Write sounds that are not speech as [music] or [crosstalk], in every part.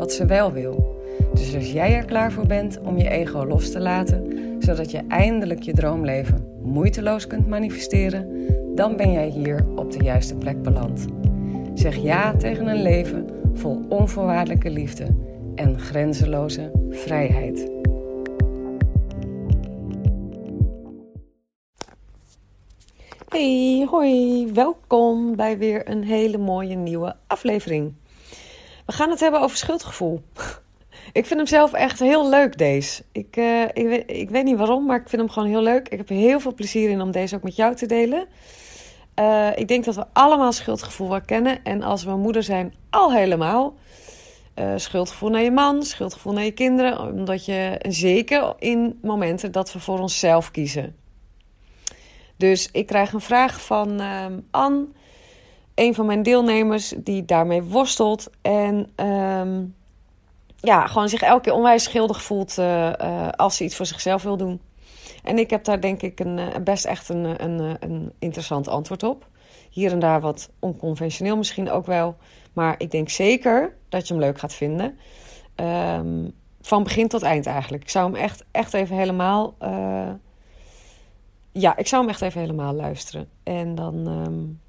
wat ze wel wil. Dus als jij er klaar voor bent om je ego los te laten, zodat je eindelijk je droomleven moeiteloos kunt manifesteren, dan ben jij hier op de juiste plek beland. Zeg ja tegen een leven vol onvoorwaardelijke liefde en grenzeloze vrijheid. Hey, hoi, welkom bij weer een hele mooie nieuwe aflevering. We gaan het hebben over schuldgevoel. [laughs] Ik vind hem zelf echt heel leuk, deze. Ik, uh, ik, weet, ik, weet, niet waarom, maar ik vind hem gewoon heel leuk. Ik heb er heel veel plezier in om deze ook met jou te delen. Uh, ik denk dat we allemaal schuldgevoel wel kennen. En als we moeder zijn, al helemaal. Uh, schuldgevoel naar je man, schuldgevoel naar je kinderen. Omdat je, zeker in momenten dat we voor onszelf kiezen. Dus ik krijg een vraag van uh, Anne, een van mijn deelnemers, die daarmee worstelt. En uh, ja, gewoon zich elke keer onwijs schuldig voelt uh, uh, als ze iets voor zichzelf wil doen. En ik heb daar denk ik een, best echt een, een, een interessant antwoord op. Hier en daar wat onconventioneel misschien ook wel. Maar ik denk zeker dat je hem leuk gaat vinden. Um, van begin tot eind eigenlijk. Ik zou hem echt, echt even helemaal ja, ik zou hem echt even helemaal luisteren. En dan um,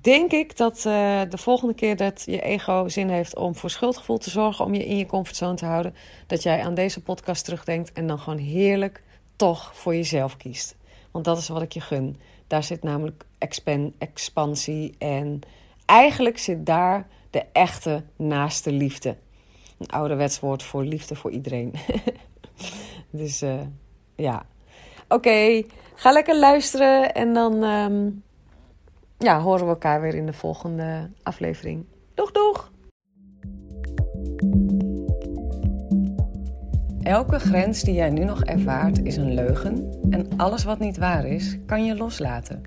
denk ik dat uh, de volgende keer dat je ego zin heeft om voor schuldgevoel te zorgen, om je in je comfortzone te houden, dat jij aan deze podcast terugdenkt en dan gewoon heerlijk toch voor jezelf kiest. Want dat is wat ik je gun. Daar zit namelijk expan expansie en eigenlijk zit daar de echte naaste liefde. Een ouderwets woord voor liefde voor iedereen. [laughs] dus uh, ja, Oké, ga lekker luisteren en dan um, ja, horen we elkaar weer in de volgende aflevering. Doeg, doeg! Elke grens die jij nu nog ervaart is een leugen en alles wat niet waar is, kan je loslaten.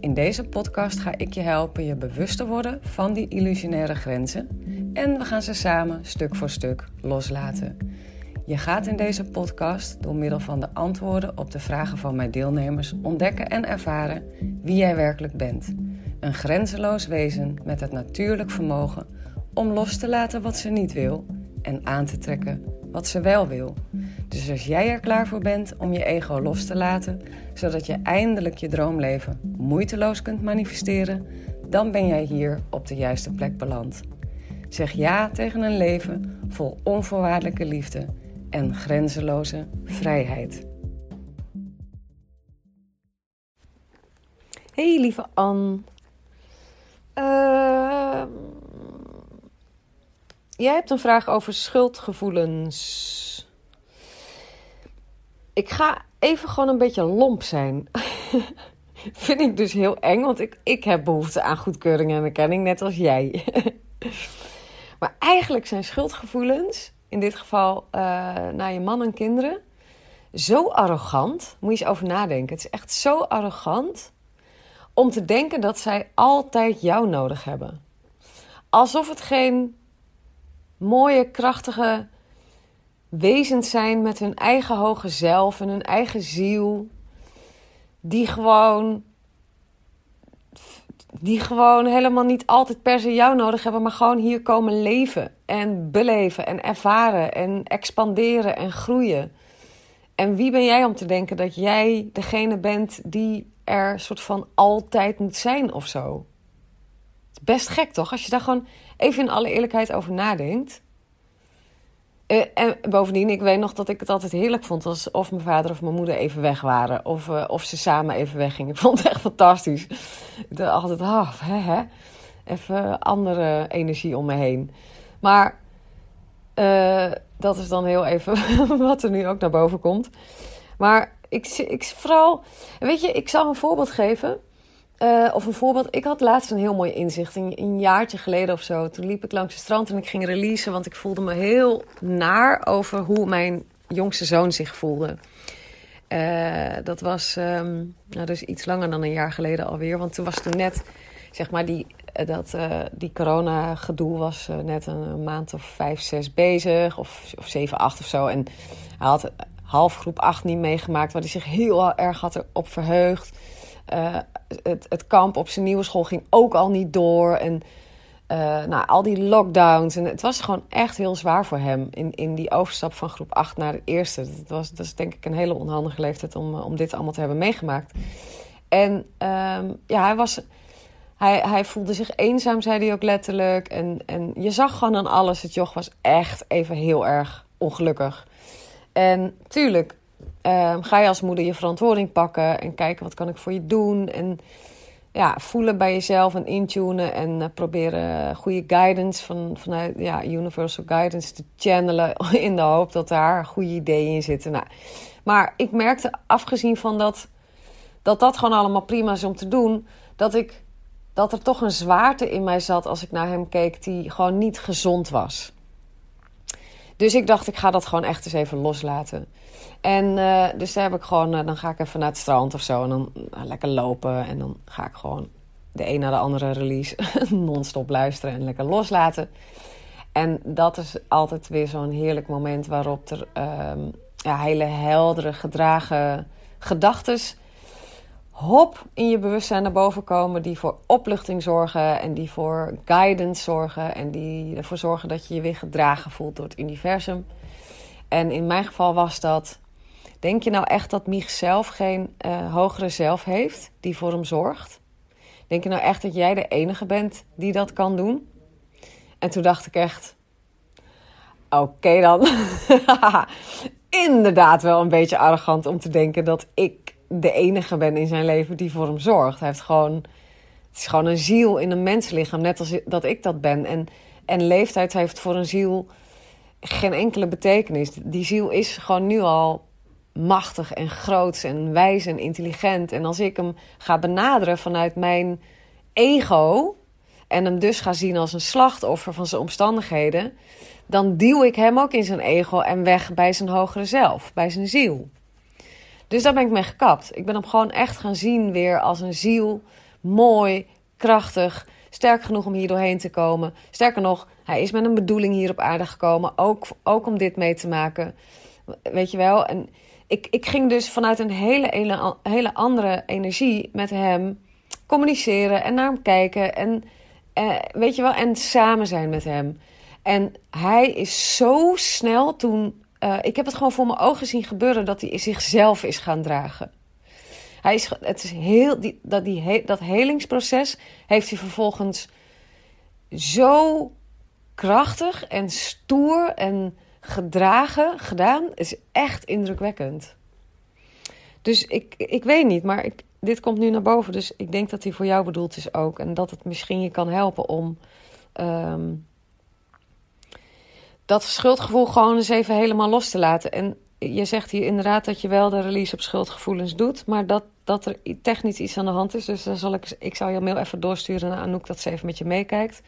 In deze podcast ga ik je helpen je bewust te worden van die illusionaire grenzen en we gaan ze samen stuk voor stuk loslaten. Je gaat in deze podcast door middel van de antwoorden op de vragen van mijn deelnemers ontdekken en ervaren wie jij werkelijk bent. Een grenzeloos wezen met het natuurlijk vermogen om los te laten wat ze niet wil en aan te trekken wat ze wel wil. Dus als jij er klaar voor bent om je ego los te laten, zodat je eindelijk je droomleven moeiteloos kunt manifesteren, dan ben jij hier op de juiste plek beland. Zeg ja tegen een leven vol onvoorwaardelijke liefde en grenzeloze vrijheid. Hey lieve Anne. Uh, jij hebt een vraag over schuldgevoelens. Ik ga even gewoon een beetje lomp zijn. [laughs] Vind ik dus heel eng, want ik, ik heb behoefte aan goedkeuring en erkenning, net als jij. [laughs] maar eigenlijk zijn schuldgevoelens in dit geval uh, naar je man en kinderen, zo arrogant. Moet je eens over nadenken. Het is echt zo arrogant om te denken dat zij altijd jou nodig hebben. Alsof het geen mooie, krachtige wezens zijn met hun eigen hoge zelf en hun eigen ziel. Die gewoon die gewoon helemaal niet altijd per se jou nodig hebben, maar gewoon hier komen leven en beleven en ervaren en expanderen en groeien. En wie ben jij om te denken dat jij degene bent die er soort van altijd moet zijn of zo? Best gek toch? Als je daar gewoon even in alle eerlijkheid over nadenkt. Uh, en bovendien, ik weet nog dat ik het altijd heerlijk vond als of mijn vader of mijn moeder even weg waren. Of, uh, of ze samen even weggingen. Ik vond het echt fantastisch. Ik dacht altijd, ah, hè, hè. Even andere energie om me heen. Maar uh, dat is dan heel even [laughs] wat er nu ook naar boven komt. Maar ik, ik vooral, weet je, ik zal een voorbeeld geven. Uh, of een voorbeeld. Ik had laatst een heel mooi inzicht. Een, een, jaartje geleden of zo. Toen liep ik langs het strand en ik ging releasen. Want ik voelde me heel naar over hoe mijn jongste zoon zich voelde. Uh, dat was um, nou, dus iets langer dan een jaar geleden alweer. Want toen was toen net, zeg maar, die, uh, dat, die corona-gedoe was net een, een, maand of vijf, zes bezig. Of, of zeven, acht of zo. En hij had half groep acht niet meegemaakt, waar hij zich heel erg had erop verheugd. het, het kamp op zijn nieuwe school ging ook al niet door. En uh, nou, al die lockdowns. En het was gewoon echt heel zwaar voor hem in, in die overstap van groep 8 naar de eerste. Dat was, dat is denk ik een hele onhandige leeftijd om, om dit allemaal te hebben meegemaakt. En um, ja, hij, was, hij, hij voelde zich eenzaam, zei hij ook letterlijk. En, en je zag gewoon aan alles, het joch was echt even heel erg ongelukkig. En tuurlijk um, ga je als moeder je verantwoording pakken en kijken wat kan ik voor je doen. En ja, voelen bij jezelf en intunen en uh, proberen goede guidance van, vanuit ja, universal guidance te channelen [laughs] in de hoop dat daar goede ideeën in zitten. Nou, maar ik merkte, afgezien van dat, dat dat gewoon allemaal prima is om te doen, dat, ik, dat er toch een zwaarte in mij zat als ik naar hem keek die gewoon niet gezond was. Dus ik dacht, ik ga dat gewoon echt eens even loslaten. En uh, dus daar heb ik gewoon, uh, dan ga ik even naar het strand of zo. En dan uh, lekker lopen. En dan ga ik gewoon de een na de andere release [laughs] non-stop luisteren en lekker loslaten. En dat is altijd weer zo'n heerlijk moment waarop er um, ja, hele heldere, gedragen gedachten hop in je bewustzijn naar boven komen. Die voor opluchting zorgen en die voor guidance zorgen. En die ervoor zorgen dat je je weer gedragen voelt door het universum. En in mijn geval was dat. Denk je nou echt dat Mich zelf geen uh, hogere zelf heeft die voor hem zorgt? Denk je nou echt dat jij de enige bent die dat kan doen? En toen dacht ik echt: oké dan. [laughs] Inderdaad, wel een beetje arrogant om te denken dat ik de enige ben in zijn leven die voor hem zorgt. Hij heeft gewoon, het is gewoon een ziel in een menslichaam, net als dat ik dat ben. En, en leeftijd heeft voor een ziel geen enkele betekenis. Die ziel is gewoon nu al machtig en groot en wijs en intelligent. En als ik hem ga benaderen vanuit mijn ego en hem dus ga zien als een slachtoffer van zijn omstandigheden, dan duw ik hem ook in zijn ego en weg bij zijn hogere zelf, bij zijn ziel. Dus daar ben ik mee gekapt. Ik ben hem gewoon echt gaan zien weer als een ziel. Mooi, krachtig, sterk genoeg om hier doorheen te komen. Sterker nog, hij is met een bedoeling hier op aarde gekomen. Ook, ook om dit mee te maken. Weet je wel? En ik, ik ging dus vanuit een hele, hele, hele andere energie met hem communiceren en naar hem kijken. En eh, weet je wel, en samen zijn met hem. En hij is zo snel toen uh, ik heb het gewoon voor mijn ogen zien gebeuren dat hij zichzelf is gaan dragen. Hij is, het is heel, die, dat, die, dat helingsproces heeft hij vervolgens zo krachtig en stoer en gedragen gedaan. is echt indrukwekkend. Dus ik, ik weet niet, maar ik, dit komt nu naar boven. Dus ik denk dat hij voor jou bedoeld is ook. En dat het misschien je kan helpen om um, dat schuldgevoel gewoon eens even helemaal los te laten. En je zegt hier inderdaad dat je wel de release op schuldgevoelens doet, maar dat, dat er technisch iets aan de hand is. Dus dan zal ik, ik zou je mail even doorsturen naar Anouk dat ze even met je meekijkt.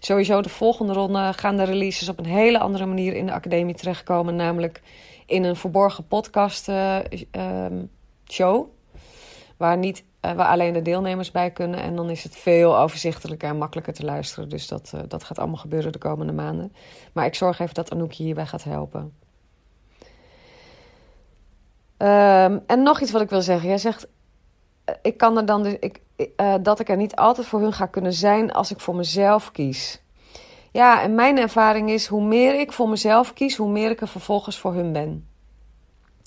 Sowieso de volgende ronde gaan de releases op een hele andere manier in de academie terechtkomen, namelijk in een verborgen podcast uh, um, show. Waar niet uh, alleen de deelnemers bij kunnen. En dan is het veel overzichtelijker en makkelijker te luisteren. Dus dat, uh, dat gaat allemaal gebeuren de komende maanden. Maar ik zorg even dat Anouk hierbij gaat helpen. Um, en nog iets wat ik wil zeggen. Jij zegt, uh, ik kan er dan dus, ik, dat ik er niet altijd voor hun ga kunnen zijn als ik voor mezelf kies. Ja, en mijn ervaring is, hoe meer ik voor mezelf kies, hoe meer ik er vervolgens voor hun ben.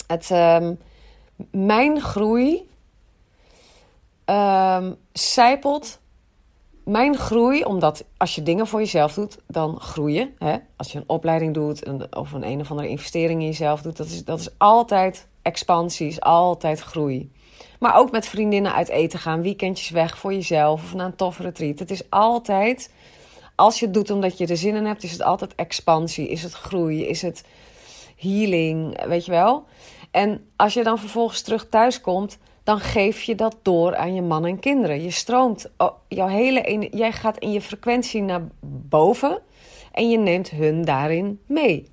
Het, um, mijn groei um, zijpelt mijn groei, omdat als je dingen voor jezelf doet, dan groei je. Hè? Als je een opleiding doet of een een of andere investering in jezelf doet, dat is, dat is altijd expansie, is altijd groei. Maar ook met vriendinnen uit eten gaan, weekendjes weg voor jezelf of naar een toffe retreat. Het is altijd, als je het doet omdat je er zin in hebt, is het altijd expansie, is het groei, is het healing, weet je wel. En als je dan vervolgens terug thuis komt, dan geef je dat door aan je man en kinderen. Je stroomt, oh, jouw hele, jij gaat in je frequentie naar boven en je neemt hun daarin mee.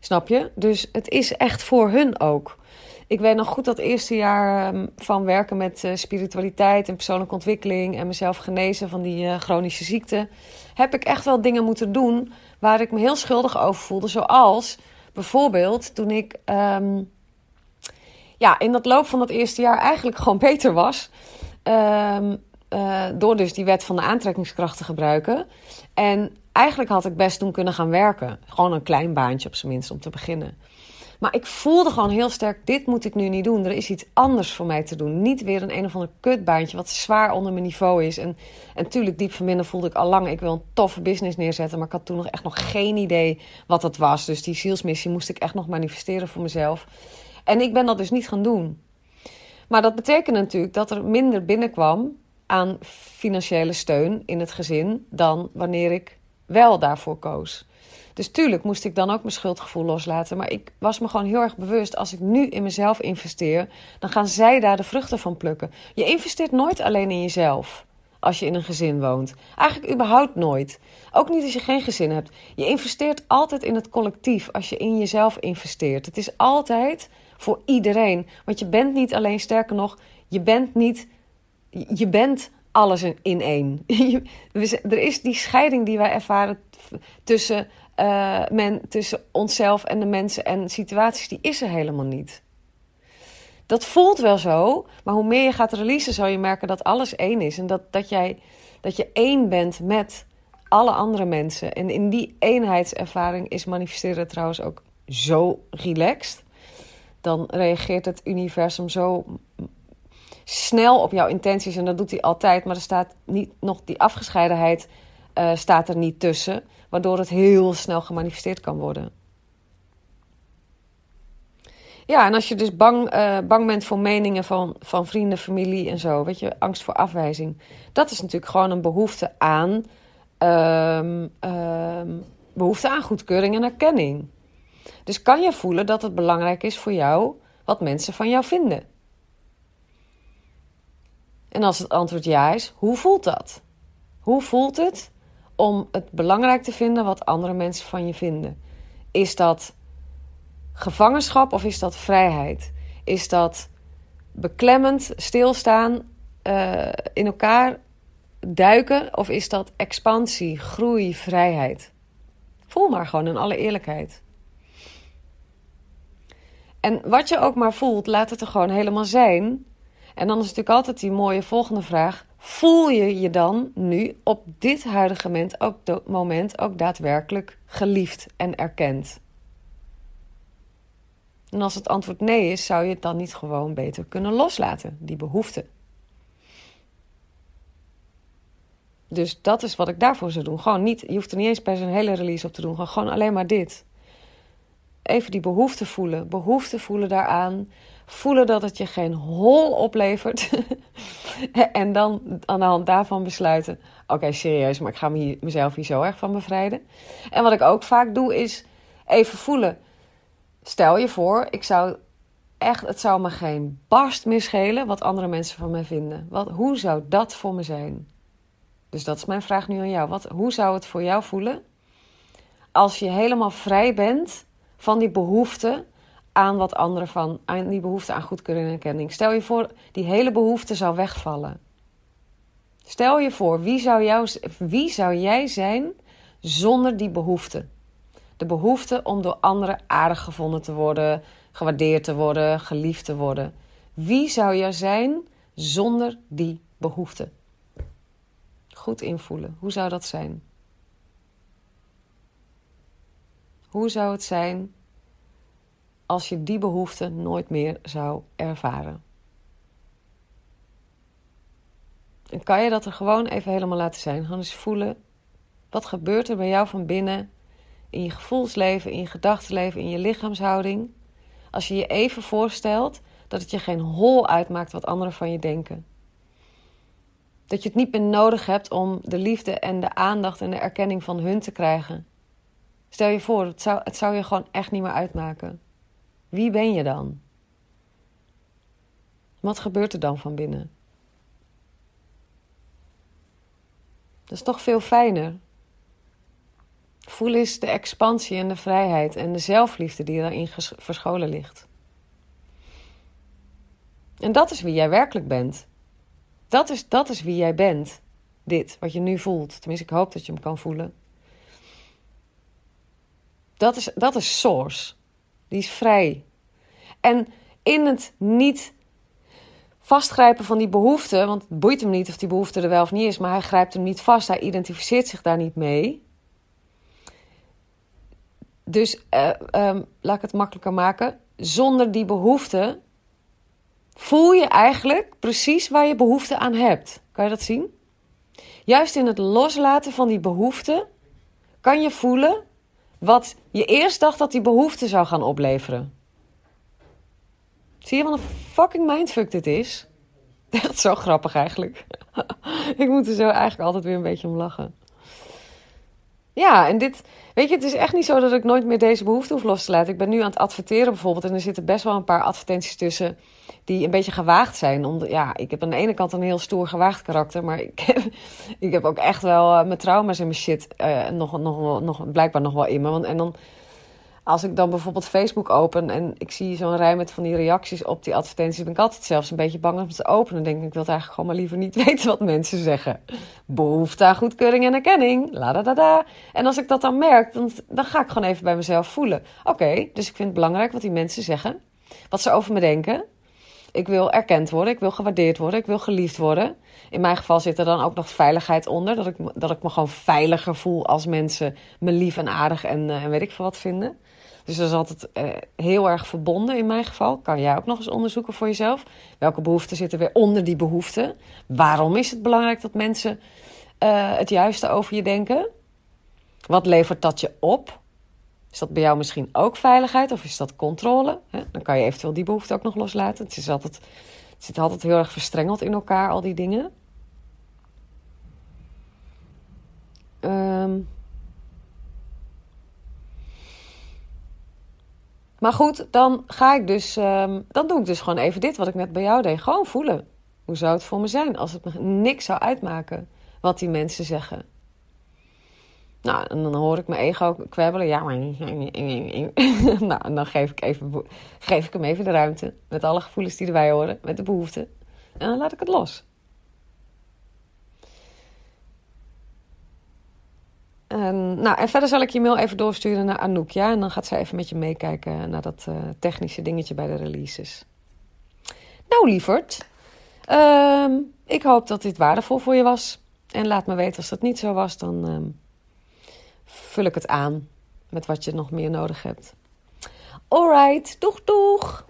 Snap je? Dus het is echt voor hun ook. Ik weet nog goed dat eerste jaar ehm, van werken met eh, spiritualiteit en persoonlijke ontwikkeling en mezelf genezen van die uh, chronische ziekte, heb ik echt wel dingen moeten doen waar ik me heel schuldig over voelde. Zoals bijvoorbeeld toen ik ehm, ja, in dat loop van dat eerste jaar eigenlijk gewoon [laughs] beter was. Um, uh, door dus die wet van de aantrekkingskracht te gebruiken. En eigenlijk had ik best toen kunnen gaan werken. Gewoon een klein baantje op zijn minst om te beginnen. Maar ik voelde gewoon heel sterk: dit moet ik nu niet doen. Er is iets anders voor mij te doen. Niet weer een een of ander kutbaantje wat zwaar onder mijn niveau is. En, en natuurlijk, diep van binnen voelde ik al lang: ik wil een toffe business neerzetten. Maar ik had toen nog echt nog geen idee wat dat was. Dus die zielsmissie moest ik echt nog manifesteren voor mezelf. En ik ben dat dus niet gaan doen. Maar dat betekende natuurlijk dat er minder binnenkwam aan financiële steun in het gezin dan wanneer ik wel daarvoor koos. Dus tuurlijk moest ik dan ook mijn schuldgevoel loslaten. Maar ik was me gewoon heel erg bewust: als ik nu in mezelf investeer, dan gaan zij daar de vruchten van plukken. Je investeert nooit alleen in jezelf als je in een gezin woont. Eigenlijk überhaupt nooit. Ook niet als je geen gezin hebt. Je investeert altijd in het collectief als je in jezelf investeert. Het is altijd voor iedereen. Want je bent niet alleen, sterker nog, je bent niet. Je bent alles in één. [laughs] er is die scheiding die wij ervaren tussen, uh, men, tussen onszelf en de mensen en situaties, die is er helemaal niet. Dat voelt wel zo, maar hoe meer je gaat releasen, zal je merken dat alles één is. En dat, dat, jij, dat je één bent met alle andere mensen. En in die eenheidservaring is manifesteren trouwens ook zo relaxed. Dan reageert het universum zo snel op jouw intenties. En dat doet hij altijd. Maar er staat niet nog die afgescheidenheid uh, staat er niet tussen. Waardoor het heel snel gemanifesteerd kan worden. Ja, en als je dus bang, uh, bang bent voor meningen van, van vrienden, familie en zo, weet je, angst voor afwijzing. Dat is natuurlijk gewoon een behoefte aan, um, um, behoefte aan goedkeuring en erkenning. Dus kan je voelen dat het belangrijk is voor jou wat mensen van jou vinden? En als het antwoord ja is, hoe voelt dat? Hoe voelt het om het belangrijk te vinden wat andere mensen van je vinden? Is dat gevangenschap of is dat vrijheid? Is dat beklemmend stilstaan, uh, in elkaar duiken of is dat expansie, groei, vrijheid? Voel maar gewoon in alle eerlijkheid. En wat je ook maar voelt, laat het er gewoon helemaal zijn. En dan is natuurlijk altijd die mooie volgende vraag: voel je je dan nu op dit huidige moment ook, moment ook daadwerkelijk geliefd en erkend? En als het antwoord nee is, zou je het dan niet gewoon beter kunnen loslaten, die behoefte. Dus dat is wat ik daarvoor zou doen. Gewoon niet, je hoeft er niet eens per se een hele release op te doen. Gewoon alleen maar dit. Even die behoefte voelen. Behoefte voelen daaraan. Voelen dat het je geen hol oplevert. [laughs] en dan aan de hand daarvan besluiten: oké, serieus, maar ik ga mezelf hier zo erg van bevrijden. En wat ik ook vaak doe, is even voelen. Stel je voor, ik zou echt, het zou me geen barst meer schelen wat andere mensen van mij vinden. Wat, hoe zou dat voor me zijn? Dus dat is mijn vraag nu aan jou. Wat, hoe zou het voor jou voelen als je helemaal vrij bent van die behoefte aan wat anderen van, aan die behoefte aan goedkeuring en erkenning. Stel je voor, die hele behoefte zou wegvallen. Stel je voor, wie zou, jou, wie zou jij zijn zonder die behoefte? De behoefte om door anderen aardig gevonden te worden, gewaardeerd te worden, geliefd te worden. Wie zou jij zijn zonder die behoefte? Goed invoelen. Hoe zou dat zijn? Hoe zou het zijn als je die behoefte nooit meer zou ervaren? En kan je dat er gewoon even helemaal laten zijn? Gewoon eens voelen. Wat gebeurt er bij jou van binnen? In je gevoelsleven, in je gedachtenleven, in je lichaamshouding. Als je je even voorstelt dat het je geen hol uitmaakt wat anderen van je denken. Dat je het niet meer nodig hebt om de liefde en de aandacht en de erkenning van hun te krijgen. Stel je voor, het zou, zou je gewoon echt niet meer uitmaken. Wie ben je dan? Wat gebeurt er dan van binnen? Dat is toch veel fijner. Voel eens de expansie en de vrijheid en de zelfliefde die daarin verscholen ligt. En dat is wie jij werkelijk bent. Dat is, dat is wie jij bent. Dit, wat je nu voelt. Tenminste, ik hoop dat je hem kan voelen. Dat is, dat is source. Die is vrij. En in het niet vastgrijpen van die behoefte, want het boeit hem niet of die behoefte er wel of niet is, maar hij grijpt hem niet vast, hij identificeert zich daar niet mee. Dus uh, um, laat ik het makkelijker maken. Zonder die behoefte voel je eigenlijk precies waar je behoefte aan hebt. Kan je dat zien? Juist in het loslaten van die behoefte kan je voelen wat je eerst dacht dat die behoefte zou gaan opleveren. Zie je wat een fucking mindfuck dit is? [laughs] Dat is zo grappig eigenlijk. [laughs] ik moet er zo eigenlijk altijd weer een beetje om lachen. Ja, en dit, weet je, het is echt niet zo dat ik nooit meer deze behoefte hoef los te laten. Ik ben nu aan het adverteren bijvoorbeeld en er zitten best wel een paar advertenties tussen die een beetje gewaagd zijn. Om ja, ik heb aan de ene kant een heel stoer gewaagd karakter, maar ik heb, [laughs] ik heb ook echt wel uh, mijn trauma's en mijn shit uh, nog, nog, nog, blijkbaar nog wel in me. Want, en dan als ik dan bijvoorbeeld Facebook open en ik zie zo'n rij met van die reacties op die advertenties, ben ik altijd zelfs een beetje bang om te openen. Dan denk ik, ik wil eigenlijk gewoon maar liever niet [laughs] weten wat mensen zeggen. Behoefte aan goedkeuring en erkenning, la da da da. En als ik dat dan merk, dan, dan ga ik gewoon even bij mezelf voelen. Oké, dus ik vind het belangrijk wat die mensen zeggen, wat ze over me denken. Ik wil erkend worden, ik wil gewaardeerd worden, ik wil geliefd worden. In mijn geval zit er dan ook nog veiligheid onder. Dat ik, dat ik me gewoon veiliger voel als mensen me lief en aardig en, uh, en weet ik veel wat vinden. Dus dat is altijd uh, heel erg verbonden in mijn geval. Kan jij ook nog eens onderzoeken voor jezelf? Welke behoeften zitten weer onder die behoeften? Waarom is het belangrijk dat mensen uh, het juiste over je denken? Wat levert dat je op? Is dat bij jou misschien ook veiligheid of is dat controle? Dan kan je eventueel die behoefte ook nog loslaten. Het, is altijd, het zit altijd heel erg verstrengeld in elkaar, al die dingen. Um, Maar goed, dan ga ik dus, um, dan doe ik dus gewoon even dit wat ik net bij jou deed. Gewoon voelen. Hoe zou het voor me zijn als het me niks zou uitmaken wat die mensen zeggen? Nou, en dan hoor ik mijn ego kwebbelen. Ja, maar... [laughs] nou, en dan geef ik, even, geef ik hem even de ruimte. Met alle gevoelens die erbij horen. Met de behoeften. En dan laat ik het los. En, nou, en verder zal ik je mail even doorsturen naar Anouk. Ja? En dan gaat ze even met je meekijken naar dat uh, technische dingetje bij de releases. Nou, lieverd. Uh, ik hoop dat dit waardevol voor je was. En laat me weten als dat niet zo was. Dan uh, vul ik het aan met wat je nog meer nodig hebt. Alright, doeg doeg!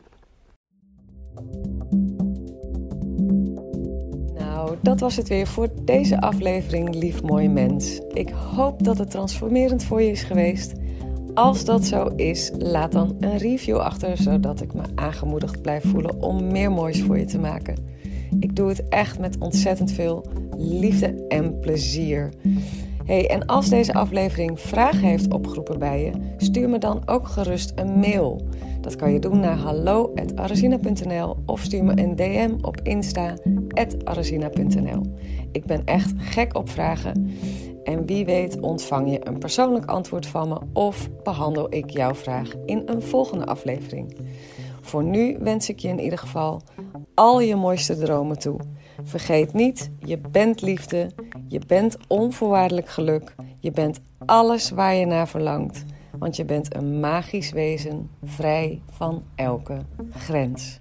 Nou, dat was het weer voor deze aflevering, lief mooie mens. Ik hoop dat het transformerend voor je is geweest. Als dat zo is, laat dan een review achter, zodat ik me aangemoedigd blijf voelen om meer moois voor je te maken. Ik doe het echt met ontzettend veel liefde en plezier. Hey, en als deze aflevering vragen heeft opgeroepen bij je, stuur me dan ook gerust een mail. Dat kan je doen naar hallo.arazina.nl of stuur me een DM op insta.arazina.nl. Ik ben echt gek op vragen. En wie weet ontvang je een persoonlijk antwoord van me of behandel ik jouw vraag in een volgende aflevering. Voor nu wens ik je in ieder geval al je mooiste dromen toe. Vergeet niet, je bent liefde, je bent onvoorwaardelijk geluk, je bent alles waar je naar verlangt, want je bent een magisch wezen, vrij van elke grens.